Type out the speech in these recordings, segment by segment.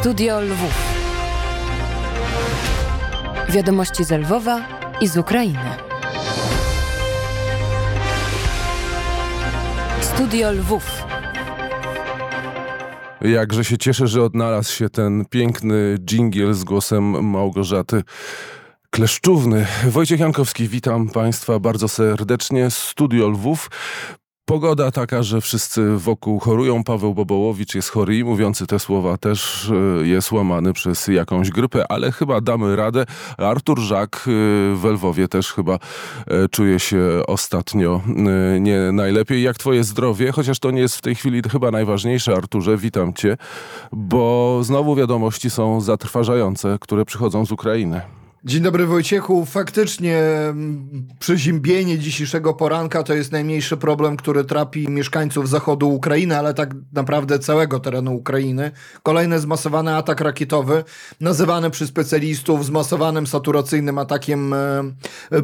Studio Lwów. Wiadomości z Lwowa i z Ukrainy. Studio Lwów. Jakże się cieszę, że odnalazł się ten piękny dżingiel z głosem Małgorzaty Kleszczówny. Wojciech Jankowski, witam Państwa bardzo serdecznie. Studio Lwów. Pogoda taka, że wszyscy wokół chorują. Paweł Bobołowicz jest chory i mówiący te słowa też e, jest łamany przez jakąś grypę, ale chyba damy radę. Artur Żak e, w Lwowie też chyba e, czuje się ostatnio nie najlepiej. Jak twoje zdrowie? Chociaż to nie jest w tej chwili chyba najważniejsze. Arturze, witam cię, bo znowu wiadomości są zatrważające, które przychodzą z Ukrainy. Dzień dobry Wojciechu. Faktycznie mm, przeziębienie dzisiejszego poranka to jest najmniejszy problem, który trapi mieszkańców zachodu Ukrainy, ale tak naprawdę całego terenu Ukrainy. Kolejny zmasowany atak rakietowy, nazywany przez specjalistów zmasowanym saturacyjnym atakiem e,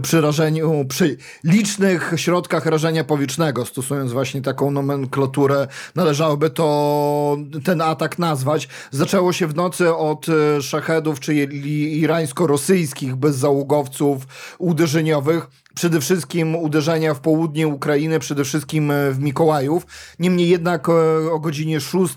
przy rażeniu, przy licznych środkach rażenia powietrznego, stosując właśnie taką nomenklaturę, należałoby to ten atak nazwać. Zaczęło się w nocy od e, szachedów, czyli irańsko-rosyjskich, rosyjskich bezzałogowców uderzeniowych przede wszystkim uderzenia w południe Ukrainy, przede wszystkim e, w Mikołajów. Niemniej jednak e, o godzinie 6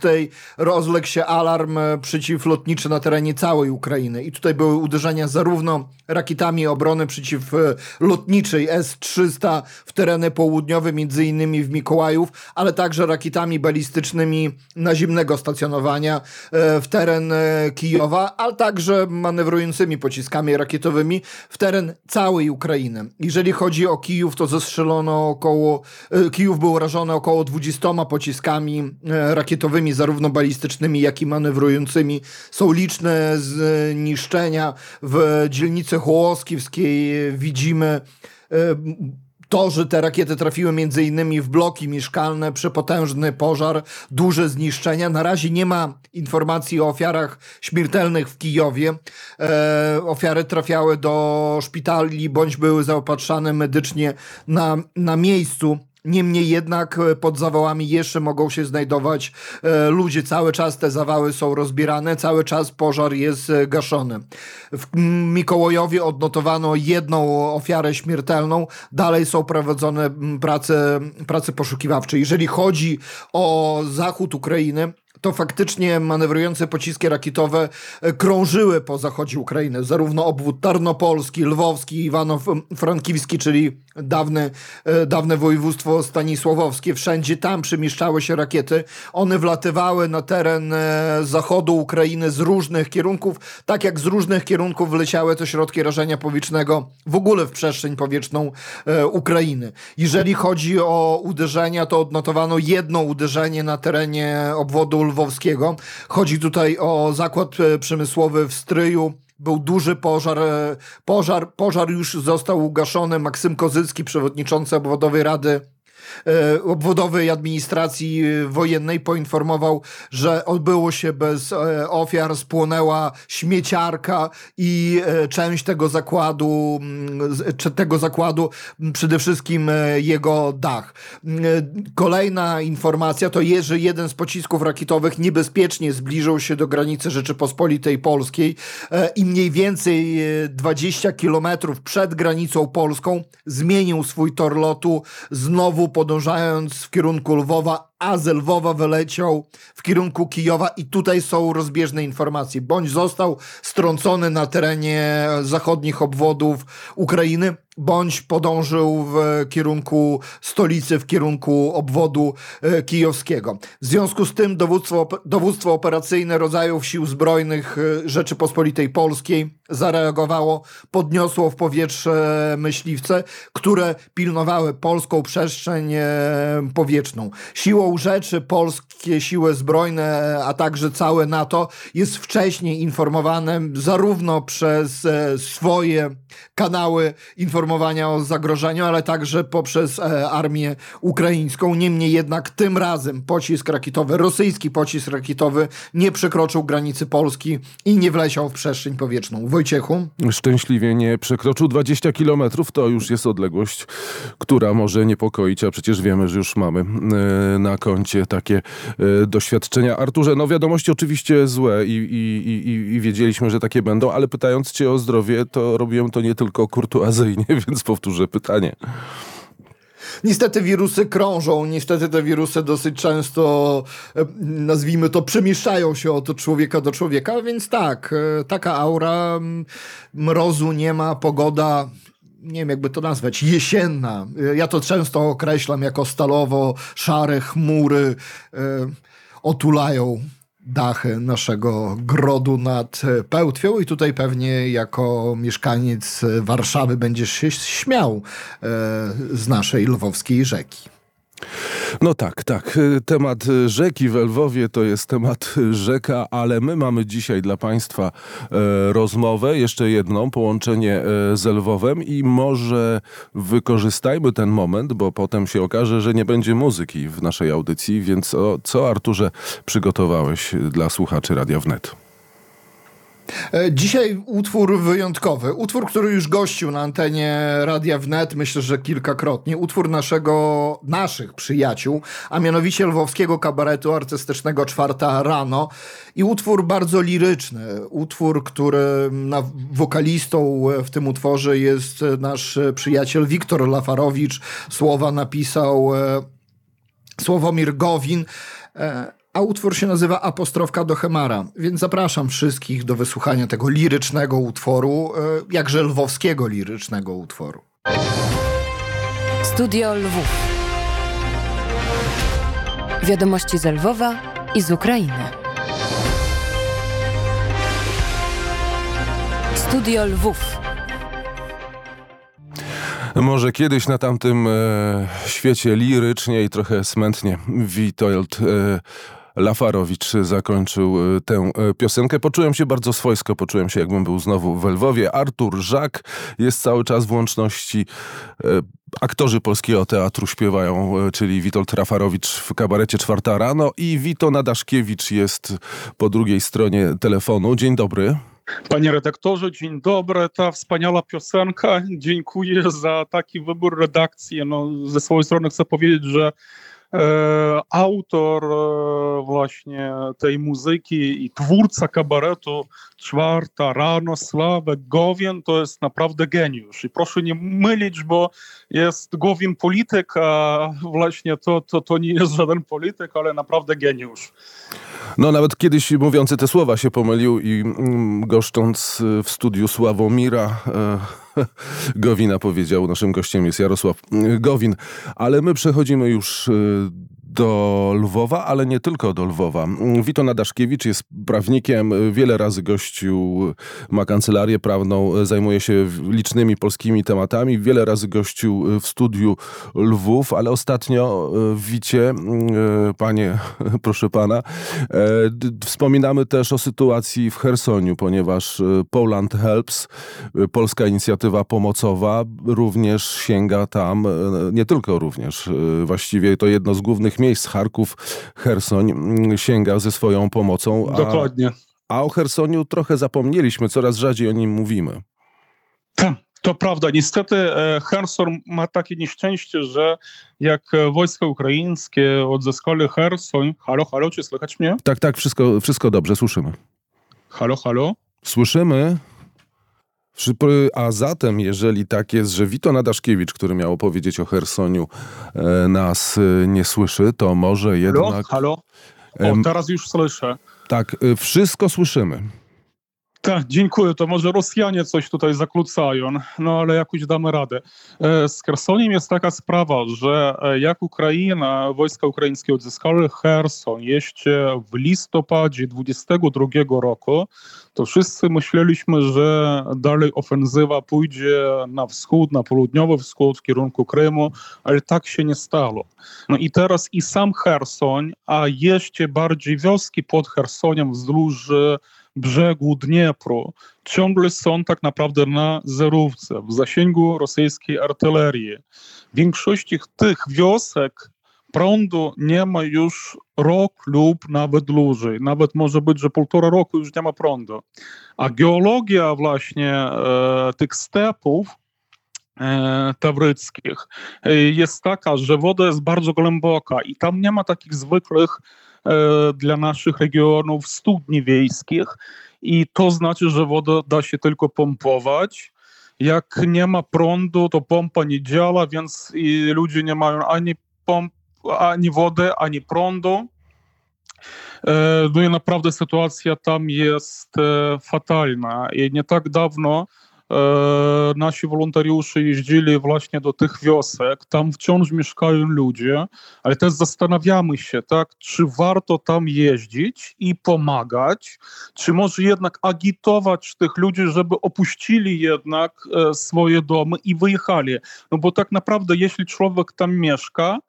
rozległ się alarm e, przeciwlotniczy na terenie całej Ukrainy. I tutaj były uderzenia zarówno rakietami obrony przeciwlotniczej S-300 w tereny południowe, między innymi w Mikołajów, ale także rakietami balistycznymi naziemnego stacjonowania w teren Kijowa, ale także manewrującymi pociskami rakietowymi w teren całej Ukrainy. Jeżeli jeżeli chodzi o Kijów, to zestrzelono około, e, Kijów był rażony około 20 pociskami e, rakietowymi, zarówno balistycznymi, jak i manewrującymi. Są liczne zniszczenia w dzielnicy Hołoskiewskiej. Widzimy e, to, że te rakiety trafiły między innymi w bloki mieszkalne, przepotężny pożar, duże zniszczenia. Na razie nie ma informacji o ofiarach śmiertelnych w Kijowie. E, ofiary trafiały do szpitali bądź były zaopatrzane medycznie na, na miejscu. Niemniej jednak e, pod zawałami jeszcze mogą się znajdować e, ludzie. Cały czas te zawały są rozbierane, cały czas pożar jest e, gaszony. W Mikołajowie odnotowano jedną ofiarę śmiertelną. Dalej są prowadzone prace, prace poszukiwawcze. Jeżeli chodzi o zachód Ukrainy, to faktycznie manewrujące pociski rakietowe krążyły po zachodzie Ukrainy. Zarówno obwód tarnopolski, lwowski, Iwano-Frankiwski, czyli dawne, e, dawne województwo stanisławowskie. Wszędzie tam przemieszczały się rakiety. One wlatywały na teren e, zachodu Ukrainy z różnych kierunków, tak jak z różnych kierunków wleciały te środki rażenia powietrznego w ogóle w przestrzeń powietrzną Ukrainy. Jeżeli chodzi o uderzenia, to odnotowano jedno uderzenie na terenie obwodu lwowskiego. Chodzi tutaj o zakład e, przemysłowy w Stryju, był duży pożar. E, pożar, pożar już został ugaszony. Maksym Kozycki, przewodniczący obwodowej rady obwodowej administracji e, wojennej poinformował, że odbyło się bez e, ofiar, spłonęła śmieciarka i część tego zakładu, tego zakładu, przede wszystkim jego dach. Kolejna informacja to jest, że jeden z pocisków rakietowych niebezpiecznie zbliżył się do granicy Rzeczypospolitej Polskiej i mniej więcej 20 kilometrów przed granicą polską zmienił swój tor lotu, znowu podążając w kierunku Lwowa, a z Lwowa wyleciał w kierunku Kijowa i tutaj są rozbieżne informacje. Bądź został strącony na terenie zachodnich obwodów Ukrainy, bądź podążył w kierunku stolicy, w kierunku obwodu e, kijowskiego. W związku z tym dowództwo, dowództwo operacyjne rodzajów sił zbrojnych e, Rzeczypospolitej Polskiej zareagowało, podniosło w powietrze myśliwce, które pilnowały polską przestrzeń e, powietrzną. Siłą rzeczy polskie siły zbrojne, a także całe NATO jest wcześniej informowane zarówno przez swoje kanały informowania o zagrożeniu, ale także poprzez e, armię ukraińską. Niemniej jednak tym razem pocisk rakietowy, rosyjski pocisk rakietowy nie przekroczył granicy Polski i nie wleciał w przestrzeń powietrzną. Wojciechu? Szczęśliwie nie przekroczył 20 kilometrów. To już jest odległość, która może niepokoić, a przecież wiemy, że już mamy e, na na koncie takie e, doświadczenia. Arturze, no wiadomości oczywiście złe i, i, i, i wiedzieliśmy, że takie będą, ale pytając cię o zdrowie, to robiłem to nie tylko kurtuazyjnie, więc powtórzę pytanie. Niestety wirusy krążą, niestety te wirusy dosyć często, e, nazwijmy to, przemieszczają się od człowieka do człowieka, więc tak, e, taka aura, mrozu nie ma, pogoda nie wiem jakby to nazwać, jesienna. Ja to często określam jako stalowo-szare chmury e, otulają dachy naszego grodu nad e, Pełtwią i tutaj pewnie jako mieszkaniec Warszawy będziesz się śmiał e, z naszej lwowskiej rzeki. No tak, tak. Y, Temat y, rzeki w Lwowie to jest temat y, rzeka, ale my mamy dzisiaj dla Państwa e, rozmowę, jeszcze jedną, połączenie e, z Lwowem i może wykorzystajmy ten moment, bo potem się okaże, że nie będzie muzyki w naszej audycji, więc o, co Arturze przygotowałeś dla słuchaczy Radia Wnet? E, Dzisiaj utwór wyjątkowy. Utwór, który już gościł na antenie Radia Wnet, myślę, że kilkakrotnie. Utwór naszego, naszych przyjaciół, a mianowicie lwowskiego kabaretu artystycznego Czwarta Rano. I utwór bardzo liryczny. Utwór, który na, wokalistą w tym utworze jest nasz przyjaciel Wiktor Lafarowicz. Słowa napisał e, Sławomir Gowin. A utwór się nazywa Apostrofka do Hemara, więc zapraszam wszystkich do wysłuchania tego lirycznego utworu, e, jakże lwowskiego lirycznego utworu. Studio Lwów. Wiadomości z Lwowa i z Ukrainy. Studio Lwów. Może kiedyś na tamtym e, świecie lirycznie i trochę smętnie Witold e, Lafarowicz zakończył e, tę e, piosenkę. Poczułem się bardzo swojsko, poczułem się jakbym był znowu w Lwowie. Artur Żak jest cały czas w łączności. E, aktorzy Polskiego Teatru śpiewają, czyli Witold Lafarowicz w kabarecie Czwarta Rano i Wito Nadaszkiewicz jest po drugiej stronie telefonu. Dzień dobry. Panie redaktorze, dzień dobry. Ta wspaniała piosenka. Dziękuję za taki wybór redakcji. No, ze swojej strony chcę powiedzieć, że autor e, właśnie tej muzyki i twórca kabaretu Czwarta Rano, Sławek Gowin to jest naprawdę geniusz. I proszę nie mylić, bo jest Gowin polityk, a właśnie to, to, to nie jest żaden polityk, ale naprawdę geniusz. No nawet kiedyś mówiący te słowa się pomylił i mm, goszcząc y, w studiu Sławomira e, Gowina powiedział, naszym gościem jest Jarosław y, Gowin, ale my przechodzimy już y, do Lwowa, ale nie tylko do Lwowa. Wito Nadaszkiewicz jest prawnikiem, wiele razy gościł, ma kancelarię prawną, zajmuje się licznymi polskimi tematami, wiele razy gościł w studiu Lwów, ale ostatnio w Wicie, y, panie, proszę pana, e, wspominamy też o sytuacji w Chersoniu, ponieważ Poland Helps, polska inicjatywa pomocowa, również sięga tam, nie tylko również, właściwie to jedno z głównych miejsc, Charków, Chersoń, mm, sięga ze swoją pomocą. A, Dokładnie. a o Chersoniu trochę zapomnieliśmy, coraz rzadziej o nim mówimy. Tak, To prawda. Niestety e, Herson ma takie nieszczęście, że jak e, wojska ukraińskie odzyskali Herson... Halo, halo, czy słychać mnie? Tak, tak, wszystko, wszystko dobrze, słyszymy. Halo, halo? Słyszymy. A zatem, jeżeli tak jest, że Wito Nadaszkiewicz, który miał opowiedzieć o Chersoniu, e, nas e, nie słyszy, to może Halo, jednak... halo? O, Em, teraz już słyszę. Tak, e, wszystko słyszymy. Tak, dziękuję. To może Rosjanie coś tutaj zakłócają, no ale jakoś damy radę. E, Z Chersoniem jest taka sprawa, że e, jak Ukraina, wojska ukraińskie odzyskały Herson jeszcze w listopadzie 22 roku, to wszyscy myśleliśmy, że dalej ofensywa pójdzie na wschód, na południowy wschód, w kierunku Krymu, ale tak się nie stało. No i teraz i sam Herson, a jeszcze bardziej wioski pod Chersoniem wzdłuż e, brzegu Dniepru ciągle są tak naprawdę na zerówce, w zasięgu rosyjskiej artylerii. W większości tych wiosek prądu nie ma już rok lub nawet dłużej. Nawet może być, że półtora roku już nie ma prądu. A geologia właśnie e, tych stepów e, tawryckich e, jest taka, że woda jest bardzo głęboka i tam nie ma takich zwykłych dla naszych regionów studni wiejskich i to znaczy, że wodę da się tylko pompować. Jak nie ma prądu, to pompa nie działa, więc ludzie nie mają ani pomp, ani wody, ani prądu. E, No i naprawdę sytuacja tam jest e, fatalna. I nie tak dawno e, nasi wolontariusze jeździli właśnie do tych wiosek. Tam wciąż mieszkają ludzie, ale też zastanawiamy się, tak, czy warto tam jeździć i pomagać, czy może jednak agitować tych ludzi, żeby opuścili jednak e, swoje domy i wyjechali. No bo tak naprawdę, jeśli człowiek tam mieszka,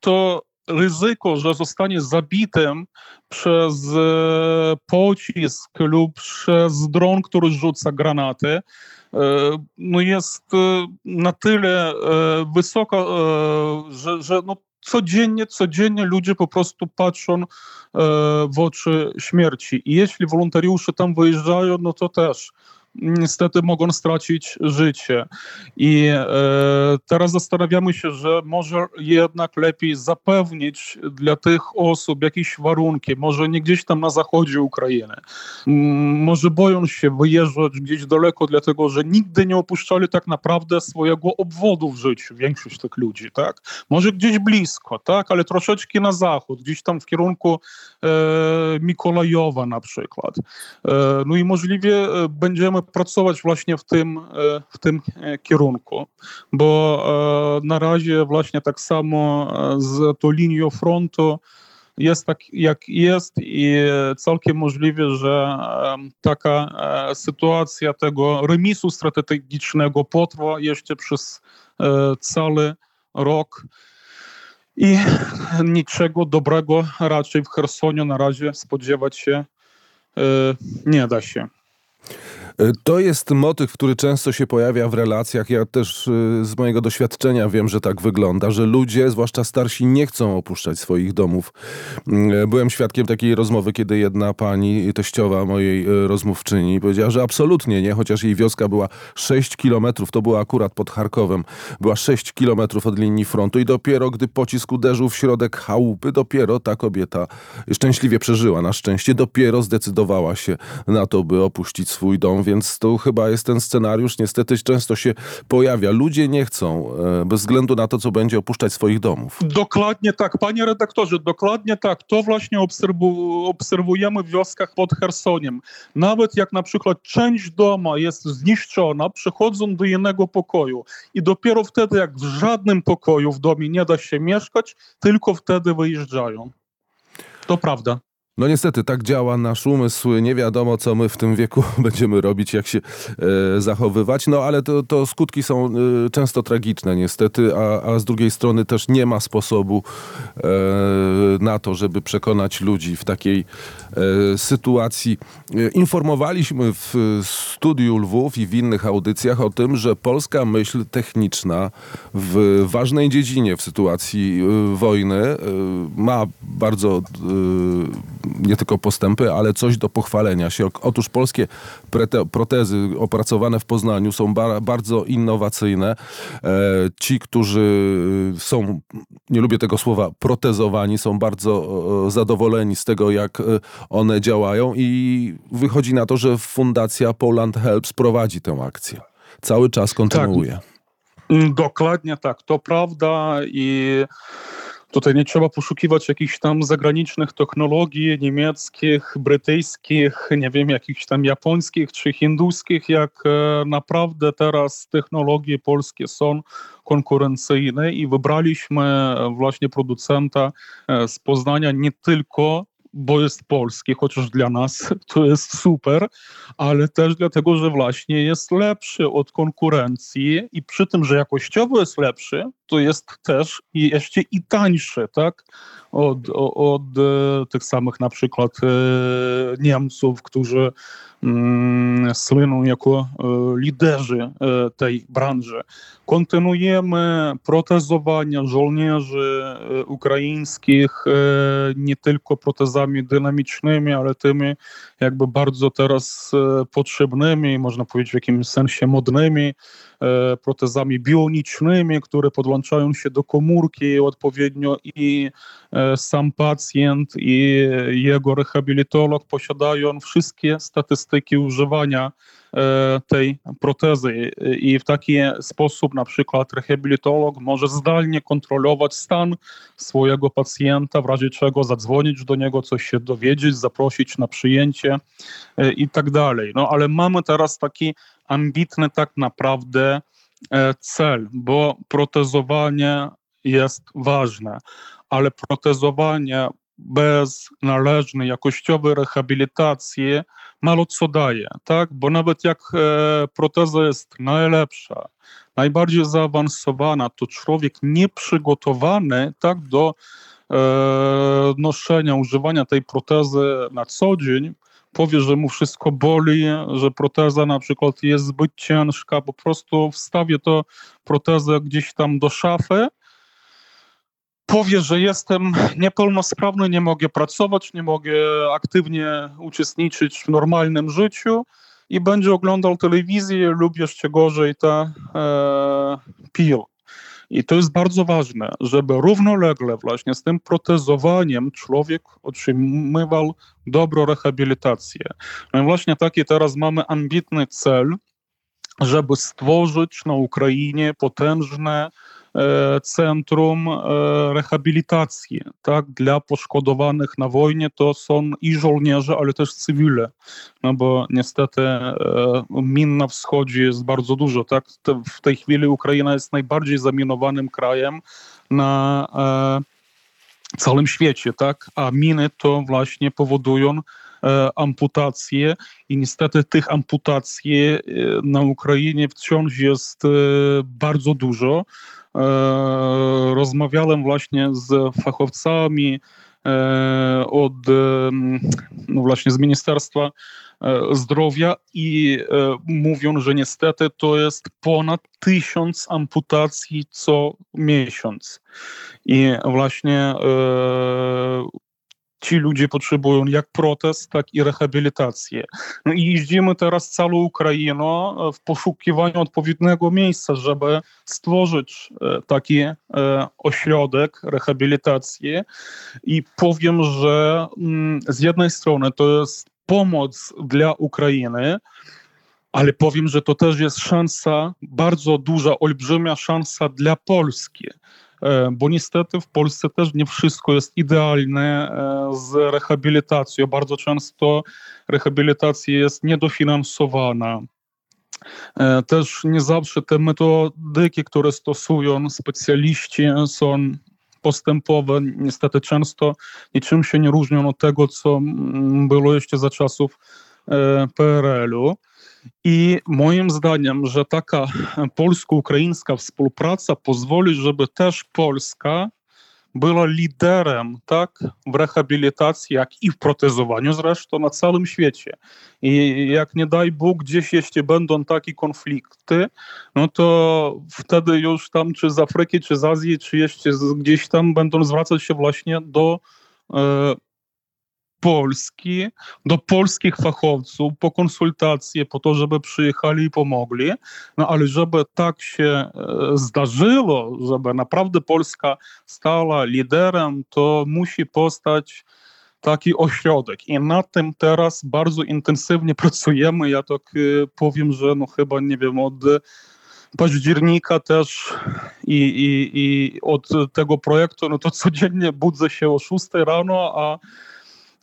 to ryzyko, że zostanie zabitym przez e, pocisk lub przez dron, który rzuca granaty, e, no jest e, na tyle e, wysoko, e, że, że no codziennie, codziennie ludzie po prostu patrzą e, w oczy śmierci. I jeśli wolontariusze tam wyjeżdżają, no to też niestety mogą stracić życie. I e, teraz zastanawiamy się, że może jednak lepiej zapewnić dla tych osób jakieś warunki, może nie gdzieś tam na zachodzie Ukrainy. Może boją się wyjeżdżać gdzieś daleko, dlatego że nigdy nie opuszczali tak naprawdę swojego obwodu w życiu, większość tych ludzi, tak? Może gdzieś blisko, tak? Ale troszeczkę na zachód, gdzieś tam w kierunku e, Mikołajowa na przykład. E, no i możliwie e, będziemy pracować właśnie w tym, e, w tym e, kierunku, bo e, na razie właśnie tak samo z tą linią frontu jest tak jak jest i całkiem możliwe, że taka sytuacja tego remisu strategicznego potrwa jeszcze przez cały rok. I niczego dobrego raczej w Chersoniu na razie spodziewać się nie da się. E, To jest motyw, który często się pojawia w relacjach. Ja też y, z mojego doświadczenia wiem, że tak wygląda, że ludzie, zwłaszcza starsi, nie chcą opuszczać swoich domów. Mm, Byłem świadkiem takiej rozmowy, kiedy jedna pani, teściowa mojej y, rozmówczyni, powiedziała, że absolutnie nie, chociaż jej wioska była 6 kilometrów, to była akurat pod Charkowem, była 6 kilometrów od linii frontu i dopiero gdy pocisk uderzył w środek chałupy, dopiero ta kobieta szczęśliwie przeżyła. Na szczęście dopiero zdecydowała się na to, by opuścić swój dom, więc to chyba jest ten scenariusz. Niestety często się pojawia. Ludzie nie chcą, e, bez względu na to, co będzie, opuszczać swoich domów. Dokładnie tak, panie redaktorze, dokładnie tak. To właśnie obserwu, obserwujemy w wioskach pod Chersoniem. Nawet jak na przykład część doma jest zniszczona, przechodzą do innego pokoju i dopiero wtedy, jak w żadnym pokoju w domie nie da się mieszkać, tylko wtedy wyjeżdżają. To prawda. No niestety, tak działa nasz umysł. Nie wiadomo, co my w tym wieku będziemy robić, jak się e, zachowywać. No ale to, to skutki są e, często tragiczne, niestety, a, a z drugiej strony też nie ma sposobu e, na to, żeby przekonać ludzi w takiej e, sytuacji. E, informowaliśmy w studiu Lwów i w innych audycjach o tym, że polska myśl techniczna w ważnej dziedzinie w sytuacji e, wojny e, ma bardzo e, nie tylko postępy, ale coś do pochwalenia się. Otóż polskie prete, protezy opracowane w Poznaniu są ba, bardzo innowacyjne. E, ci, którzy są, nie lubię tego słowa, protezowani, są bardzo e, zadowoleni z tego, jak e, one działają i wychodzi na to, że Fundacja Poland Helps prowadzi tę akcję. Cały czas kontynuuje. Mm, Dokładnie tak, to prawda i tutaj nie trzeba poszukiwać jakichś tam zagranicznych technologii niemieckich, brytyjskich, nie wiem, jakichś tam japońskich czy hinduskich, jak e, naprawdę teraz technologie polskie są konkurencyjne i wybraliśmy e, właśnie producenta e, z Poznania nie tylko bo jest polski, chociaż dla nas to jest super, ale też dlatego, że właśnie jest lepszy od konkurencji i przy tym, że jakościowo jest lepszy, to jest też jeszcze i tańszy, tak? Od, od e, tych samych na przykład e, Niemców, którzy mm, słyną jako e, liderzy tej branży. Kontynuujemy protezowanie żołnierzy ukraińskich nie tylko protezami dynamicznymi, ale tymi jakby bardzo teraz potrzebnymi, można powiedzieć w jakimś sensie modnymi, protezami bionicznymi, które podłączają się do komórki odpowiednio i e, sam pacjent i jego rehabilitolog posiadają wszystkie statystyki używania e, tej protezy i w taki sposób na przykład rehabilitolog może zdalnie kontrolować stan swojego pacjenta, w razie czego zadzwonić do niego, coś się dowiedzieć, zaprosić na przyjęcie e, i tak dalej. No ale mamy teraz taki ambitny tak naprawdę e, cel, bo protezowanie jest ważne, ale protezowanie bez należnej, jakościowej rehabilitacji mało co daje, tak? Bo nawet jak e, proteza jest najlepsza, najbardziej zaawansowana, to człowiek nieprzygotowany tak, do e, noszenia, używania tej protezy na co dzień, powie, że mu wszystko boli, że proteza na przykład jest zbyt ciężka, po prostu wstawię to protezę gdzieś tam do szafy, powie, że jestem niepełnosprawny, nie mogę pracować, nie mogę aktywnie uczestniczyć w normalnym życiu i będzie oglądał telewizję lub jeszcze gorzej te e, pił. I to jest bardzo ważne, żeby równolegle właśnie z tym protezowaniem człowiek otrzymywał dobrą rehabilitację. No i właśnie taki teraz mamy ambitny cel, żeby stworzyć na Ukrainie potężne centrum e, rehabilitacji tak, dla poszkodowanych na wojnie. To są i żołnierze, ale też cywile, no bo niestety e, min na wschodzie jest bardzo dużo. Tak? W tej chwili Ukraina jest najbardziej zaminowanym krajem na całym świecie, tak? a miny to właśnie powodują amputacje i niestety tych amputacji na Ukrainie wciąż jest bardzo dużo. Rozmawiałem właśnie z fachowcami od no właśnie z Ministerstwa Zdrowia i mówią, że niestety to jest ponad tysiąc amputacji co miesiąc. I właśnie ci ludzie potrzebują jak protest, tak i rehabilitację. No i jeździmy teraz całą Ukrainą w poszukiwaniu odpowiedniego miejsca, żeby stworzyć taki ośrodek rehabilitacji i powiem, że z jednej strony to jest pomoc dla Ukrainy, ale powiem, że to też jest szansa, bardzo duża, olbrzymia szansa dla Polski bo niestety w Polsce też nie wszystko jest idealne z rehabilitacją. Bardzo często rehabilitacja jest niedofinansowana. Też nie zawsze te metodyki, które stosują specjaliści, są postępowe. Niestety często niczym się nie różnią od tego, co było jeszcze za czasów PRL-u. I moim zdaniem, że taka polsko-ukraińska współpraca pozwoli, żeby też Polska była liderem tak, w rehabilitacji, jak i w protezowaniu zresztą na całym świecie. I jak nie daj Bóg, gdzieś jeszcze będą takie konflikty, no to wtedy już tam czy z Afryki, czy z Azji, czy jeszcze gdzieś tam będą zwracać się właśnie do e, Polski, do polskich fachowców po konsultacje, po to, żeby przyjechali i pomogli. No ale żeby tak się e, zdarzyło, żeby naprawdę Polska stała liderem, to musi powstać taki ośrodek. I nad tym teraz bardzo intensywnie pracujemy. Ja tak e, powiem, że no chyba nie wiem, od października też i, i, i od tego projektu, no to codziennie budzę się o 6 rano, a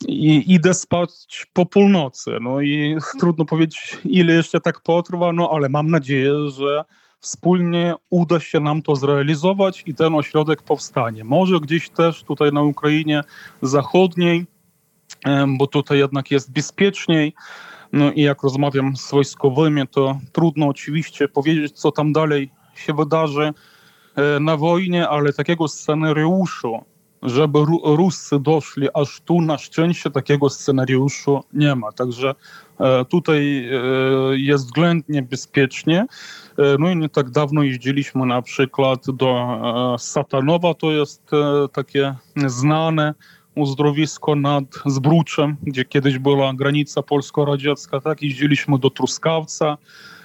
i idę spać po północy. No i trudno powiedzieć, ile jeszcze tak potrwa, no ale mam nadzieję, że wspólnie uda się nam to zrealizować i ten ośrodek powstanie. Może gdzieś też tutaj na Ukrainie Zachodniej, bo tutaj jednak jest bezpieczniej. No i jak rozmawiam z wojskowymi, to trudno oczywiście powiedzieć, co tam dalej się wydarzy na wojnie, ale takiego scenariuszu, żeby Ruscy doszli aż tu, na szczęście takiego scenariuszu nie ma. Także tutaj jest względnie bezpiecznie. No i nie tak dawno jeździliśmy na przykład do Satanowa, to jest takie znane uzdrowisko nad Zbruczem, gdzie kiedyś była granica polsko-radziecka, tak? Jeździliśmy do Truskawca, E,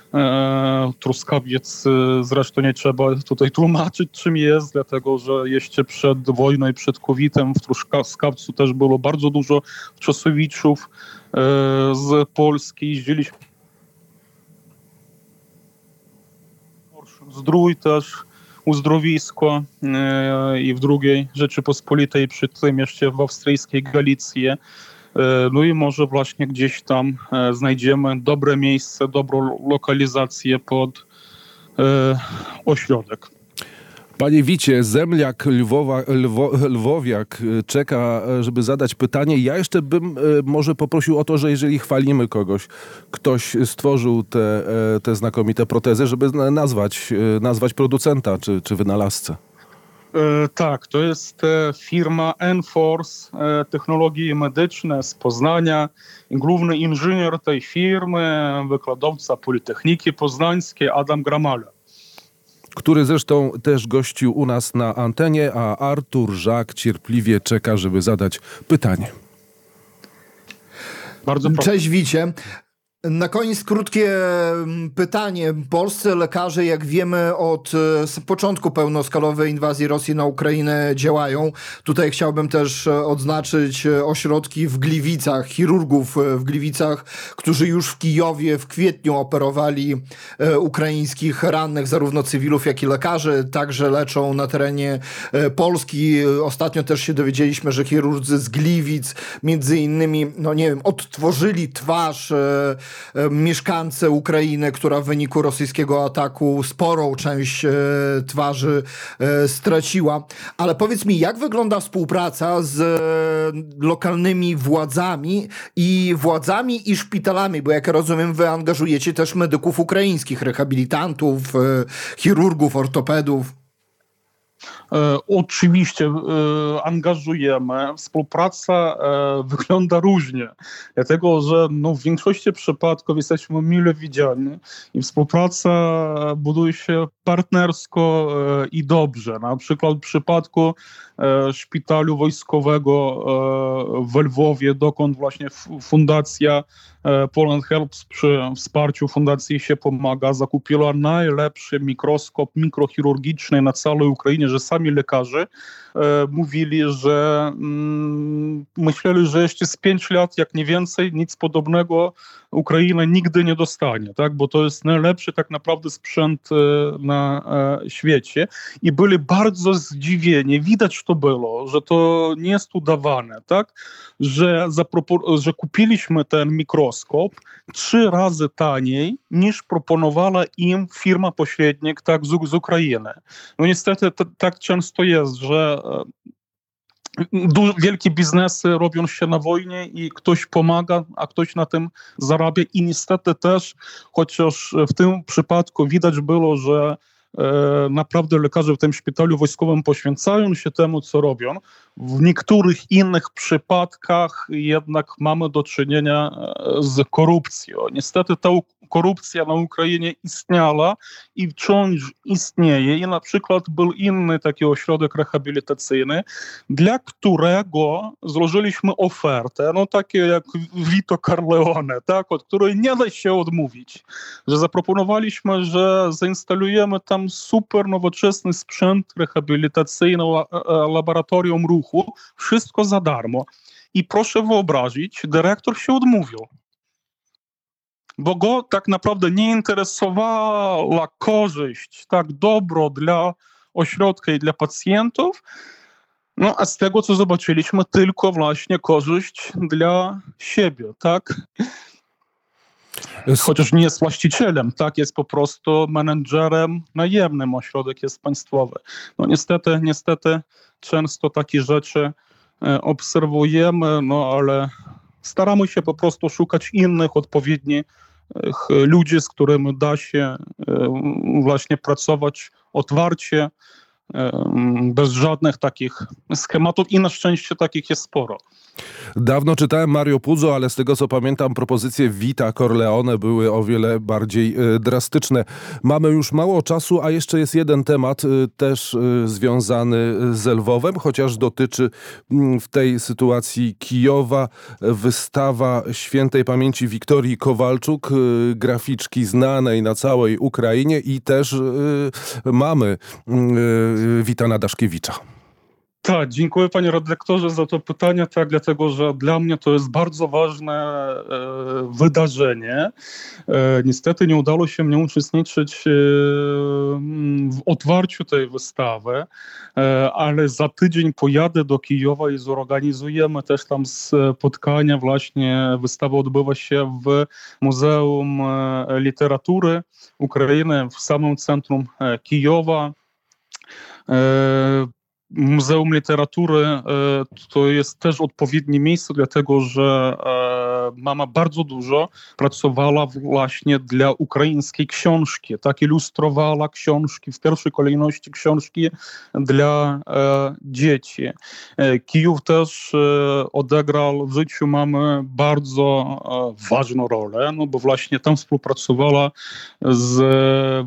Truskawiec e, zresztą nie trzeba tutaj tłumaczyć, czym jest, dlatego że jeszcze przed wojną i przed COVID-em w Truskawcu też było bardzo dużo czasowiczów e, z Polski. Jeździliśmy Zdrój też, uzdrowisko e, i w drugiej Rzeczypospolitej, przy tym jeszcze w australijskiej Galicji. E, No i może właśnie gdzieś tam e, znajdziemy dobre miejsce, dobrą lokalizację pod e, ośrodek. Panie Wicie, Zemliak Lwowa, Lwo, Lwowiak czeka, żeby zadać pytanie. Ja jeszcze bym może poprosił o to, że jeżeli chwalimy kogoś, ktoś stworzył te, te znakomite protezy, żeby na- nazwać, nazwać producenta czy, czy wynalazcę. E, Tak, to jest e, firma Enforce e, Technologie Medyczne z Poznania. Główny inżynier tej firmy, wykładowca Politechniki Poznańskiej Adam Gramala. który zresztą też gościł u nas na antenie, a Artur Żak cierpliwie czeka, żeby zadać pytanie. Bardzo proszę. Cześć Wicie. Na koniec krótkie mm, pytanie. Polscy lekarze, jak wiemy, od e, początku pełnoskalowej inwazji Rosji na Ukrainę działają. Tutaj chciałbym też e, odznaczyć e, ośrodki w Gliwicach, chirurgów w Gliwicach, którzy już w Kijowie w kwietniu operowali ukraińskich rannych, zarówno cywilów, jak i lekarzy. Także leczą na terenie Polski. Ostatnio też się dowiedzieliśmy, że chirurdzy z Gliwic między innymi, no nie wiem, odtworzyli twarz e, mieszkance Ukrainy, która w wyniku rosyjskiego ataku sporą część e, twarzy e, straciła. Ale powiedz mi, jak wygląda współpraca z lokalnymi władzami i władzami i szpitalami, bo jak rozumiem, wy angażujecie też medyków ukraińskich, rehabilitantów, chirurgów, ortopedów. E, Oczywiście e, angażujemy. Współpraca e, wygląda różnie, dlatego że no, w większości przypadków jesteśmy mile widziani i współpraca buduje się partnersko i dobrze. Na przykład w przypadku szpitalu wojskowego w Lwowie, dokąd właśnie fundacja Poland Helps przy wsparciu fundacji się pomaga, zakupiła najlepszy mikroskop mikrochirurgiczny na całej Ukrainie, że sami lekarze e, mówili, że mm, myśleli, że jeszcze z 5 lat, jak nie więcej, nic podobnego Ukraina nigdy nie dostanie, tak? bo to jest najlepszy tak naprawdę sprzęt e, na e, świecie i byli bardzo zdziwieni, widać to było, że to nie jest udawane, tak? że, że kupiliśmy ten mikroskop trzy razy taniej niż proponowała im firma pośrednik tak, z, z Ukrainy. No niestety tak często jest, że e, du- wielkie biznesy robią się na wojnie i ktoś pomaga, a ktoś na tym zarabia i niestety też, chociaż w tym przypadku widać było, że e, naprawdę lekarze w tym szpitalu wojskowym poświęcają się temu, co robią. W niektórych innych przypadkach jednak mamy do czynienia e, z korupcją. Niestety ta korupcja na Ukrainie istniała i wciąż istnieje. I na przykład był inny taki ośrodek rehabilitacyjny, dla którego złożyliśmy ofertę, no takie jak Vito Corleone, tak, od której nie da się odmówić, że zaproponowaliśmy, że zainstalujemy tam super nowoczesny sprzęt rehabilitacyjny, la- e, laboratorium ruchu, wszystko za darmo. I proszę wyobrazić, dyrektor się odmówił. Bo go tak naprawdę nie interesowała korzyść, tak dobro dla ośrodka i dla pacjentów, no a z tego, co zobaczyliśmy, tylko właśnie korzyść dla siebie, tak? Chociaż nie jest właścicielem, tak? Jest po prostu menedżerem najemnym, ośrodek jest państwowy. No niestety, niestety często takie rzeczy e, obserwujemy, no ale staramy się po prostu szukać innych odpowiednich ludzi, z którymi da się e, właśnie pracować otwarcie, bez żadnych takich schematów i na szczęście takich jest sporo. Dawno czytałem Mario Puzo, ale z tego co pamiętam, propozycje Vita Corleone były o wiele bardziej e, drastyczne. Mamy już mało czasu, a jeszcze jest jeden temat e, też e, związany z Lwowem, chociaż dotyczy w tej sytuacji Kijowa wystawa świętej pamięci Wiktorii Kowalczuk, graficzki znanej na całej Ukrainie i też mamy Witana Daszkiewicza. Tak, dziękuję panie redaktorze za to pytanie, tak, dlatego że dla mnie to jest bardzo ważne e, wydarzenie. E, niestety nie udało się mnie uczestniczyć e, w otwarciu tej wystawy, e, ale za tydzień pojadę do Kijowa i zorganizujemy też tam spotkania. Właśnie wystawa odbywa się w Muzeum e, Literatury Ukrainy w samym centrum e, Kijowa. E, Muzeum Literatury e, to jest też odpowiednie miejsce, dlatego że e, mama bardzo dużo pracowała właśnie dla ukraińskiej książki, tak ilustrowała książki, w pierwszej kolejności książki dla dzieci. Kijów też odegrał w życiu mamy bardzo ważną rolę, no bo właśnie tam współpracowała z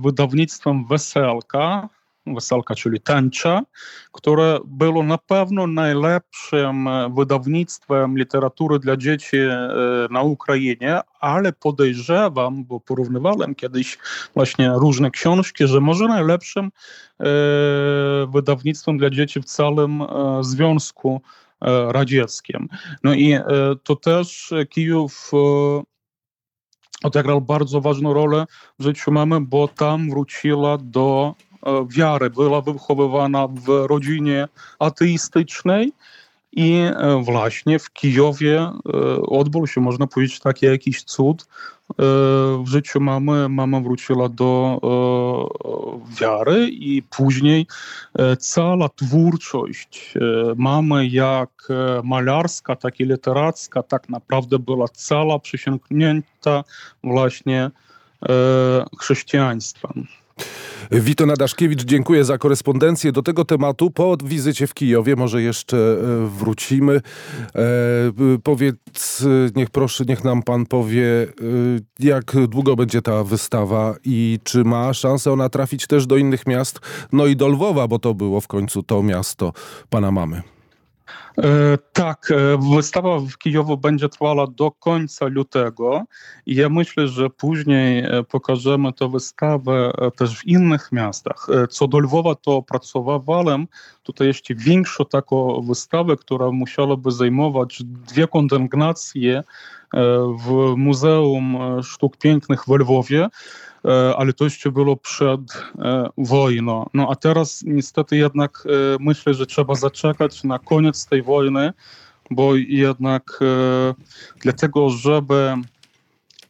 wydawnictwem Weselka, Weselka, czyli Tęcza, które było na pewno najlepszym e, wydawnictwem literatury dla dzieci e, na Ukrainie, ale podejrzewam, bo porównywałem kiedyś właśnie różne książki, że może najlepszym e, wydawnictwem dla dzieci w całym Związku Radzieckim. No i to też Kijów odegrał bardzo ważną rolę w życiu mamy, bo tam wróciła do wiary. Była wychowywana w rodzinie ateistycznej i e, właśnie w Kijowie e, odbył się, można powiedzieć, taki jakiś cud. E, W życiu mamy, mama wróciła do e, wiary i później e, cała twórczość e, mamy, jak e, malarska, tak i literacka, tak naprawdę była cała przysiągnięta właśnie e, chrześcijaństwem. Wito Nadaszkiewicz, dziękuję za korespondencję do tego tematu. Po wizycie w Kijowie może jeszcze e, wrócimy. E, y, powiedz, niech proszę, niech nam pan powie, jak długo będzie ta wystawa i czy ma szansę ona trafić też do innych miast, no i do Lwowa, bo to było w końcu to miasto pana mamy. E, Tak, e, wystawa w Kijowie będzie trwała do końca lutego i ja myślę, że później e, pokażemy tę wystawę też w innych miastach. Co do Lwowa, to pracowałem tutaj jeszcze większą taką wystawę, która musiałaby zajmować dwie kondygnacje w Muzeum Sztuk Pięknych w Lwowie. E, ale to jeszcze było przed e, wojną. No a teraz niestety jednak e, myślę, że trzeba zaczekać na koniec tej wojny, bo jednak dlatego, żeby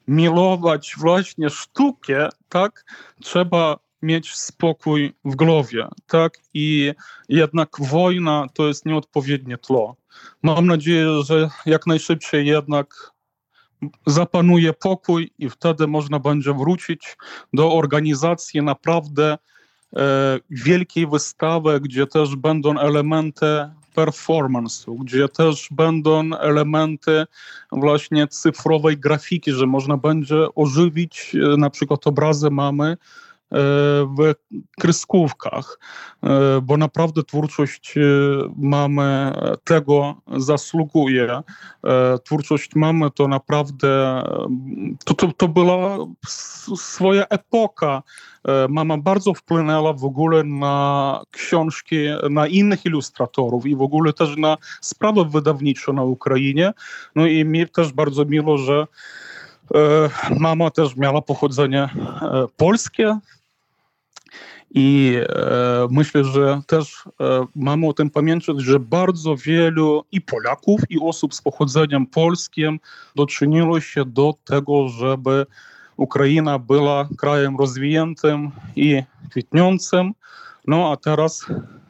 milować właśnie sztukę, tak, trzeba mieć spokój w głowie, tak, i jednak wojna to jest nieodpowiednie tło. Mam nadzieję, że jak najszybciej jednak zapanuje pokój i wtedy można będzie wrócić do organizacji naprawdę e, wielkiej wystawy, gdzie też będą elementy performance'u, gdzie też będą elementy właśnie cyfrowej grafiki, że można będzie ożywić e, na przykład obrazy mamy w kreskówkach, e, bo naprawdę twórczość e, mamy tego zasługuje. E, Twórczość mamy to naprawdę, to, to, to była swoja epoka. E, Mama bardzo wpłynęła w ogóle na książki, na innych ilustratorów i w ogóle też na sprawy wydawnicze na Ukrainie. No i mi też bardzo miło, że e, mama też miała pochodzenie e, polskie, i e, myślę, że też e, mamy o tym pamiętać, że bardzo wielu i Polaków, i osób z pochodzeniem polskim doczyniło się do tego, żeby Ukraina była krajem rozwiniętym i kwitnącym. No a teraz,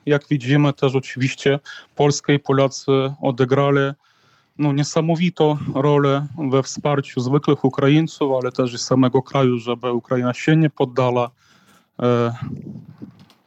jak widzimy, też oczywiście Polska i Polacy odegrali no, niesamowitą rolę we wsparciu zwykłych Ukraińców, ale też i samego kraju, żeby Ukraina się nie poddała e,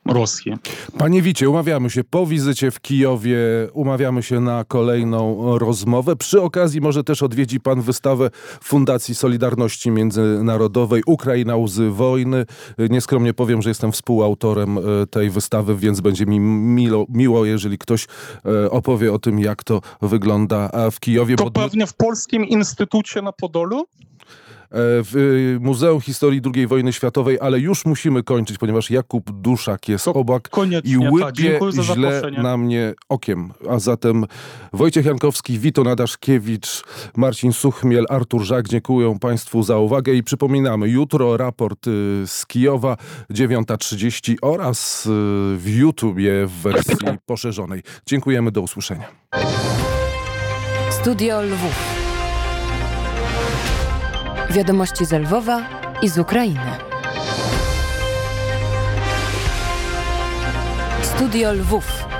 Rosji. Panie Wicie, umawiamy się po wizycie w Kijowie, umawiamy się na kolejną rozmowę. Przy okazji może też odwiedzi pan wystawę Fundacji Solidarności Międzynarodowej Ukraina łzy wojny. Nieskromnie powiem, że jestem współautorem e, tej wystawy, więc będzie mi miło, miło jeżeli ktoś e, opowie o tym, jak to wygląda e, w Kijowie. To bo- pewnie w Polskim Instytucie na Podolu? W y, Muzeum Historii II wojny światowej, ale już musimy kończyć, ponieważ Jakub Duszak jest To i tak. łypie za źle na mnie okiem. A zatem Wojciech Jankowski, Wito Nadaszkiewicz, Marcin Suchmiel, Artur Żak, dziękuję Państwu za uwagę i przypominamy, jutro raport y, z Kijowa 9.30 oraz y, w YouTubie w wersji poszerzonej. Dziękujemy, do usłyszenia. Studio Lwów. Wiadomości z Lwowa i z Ukrainy. Studio Lwów.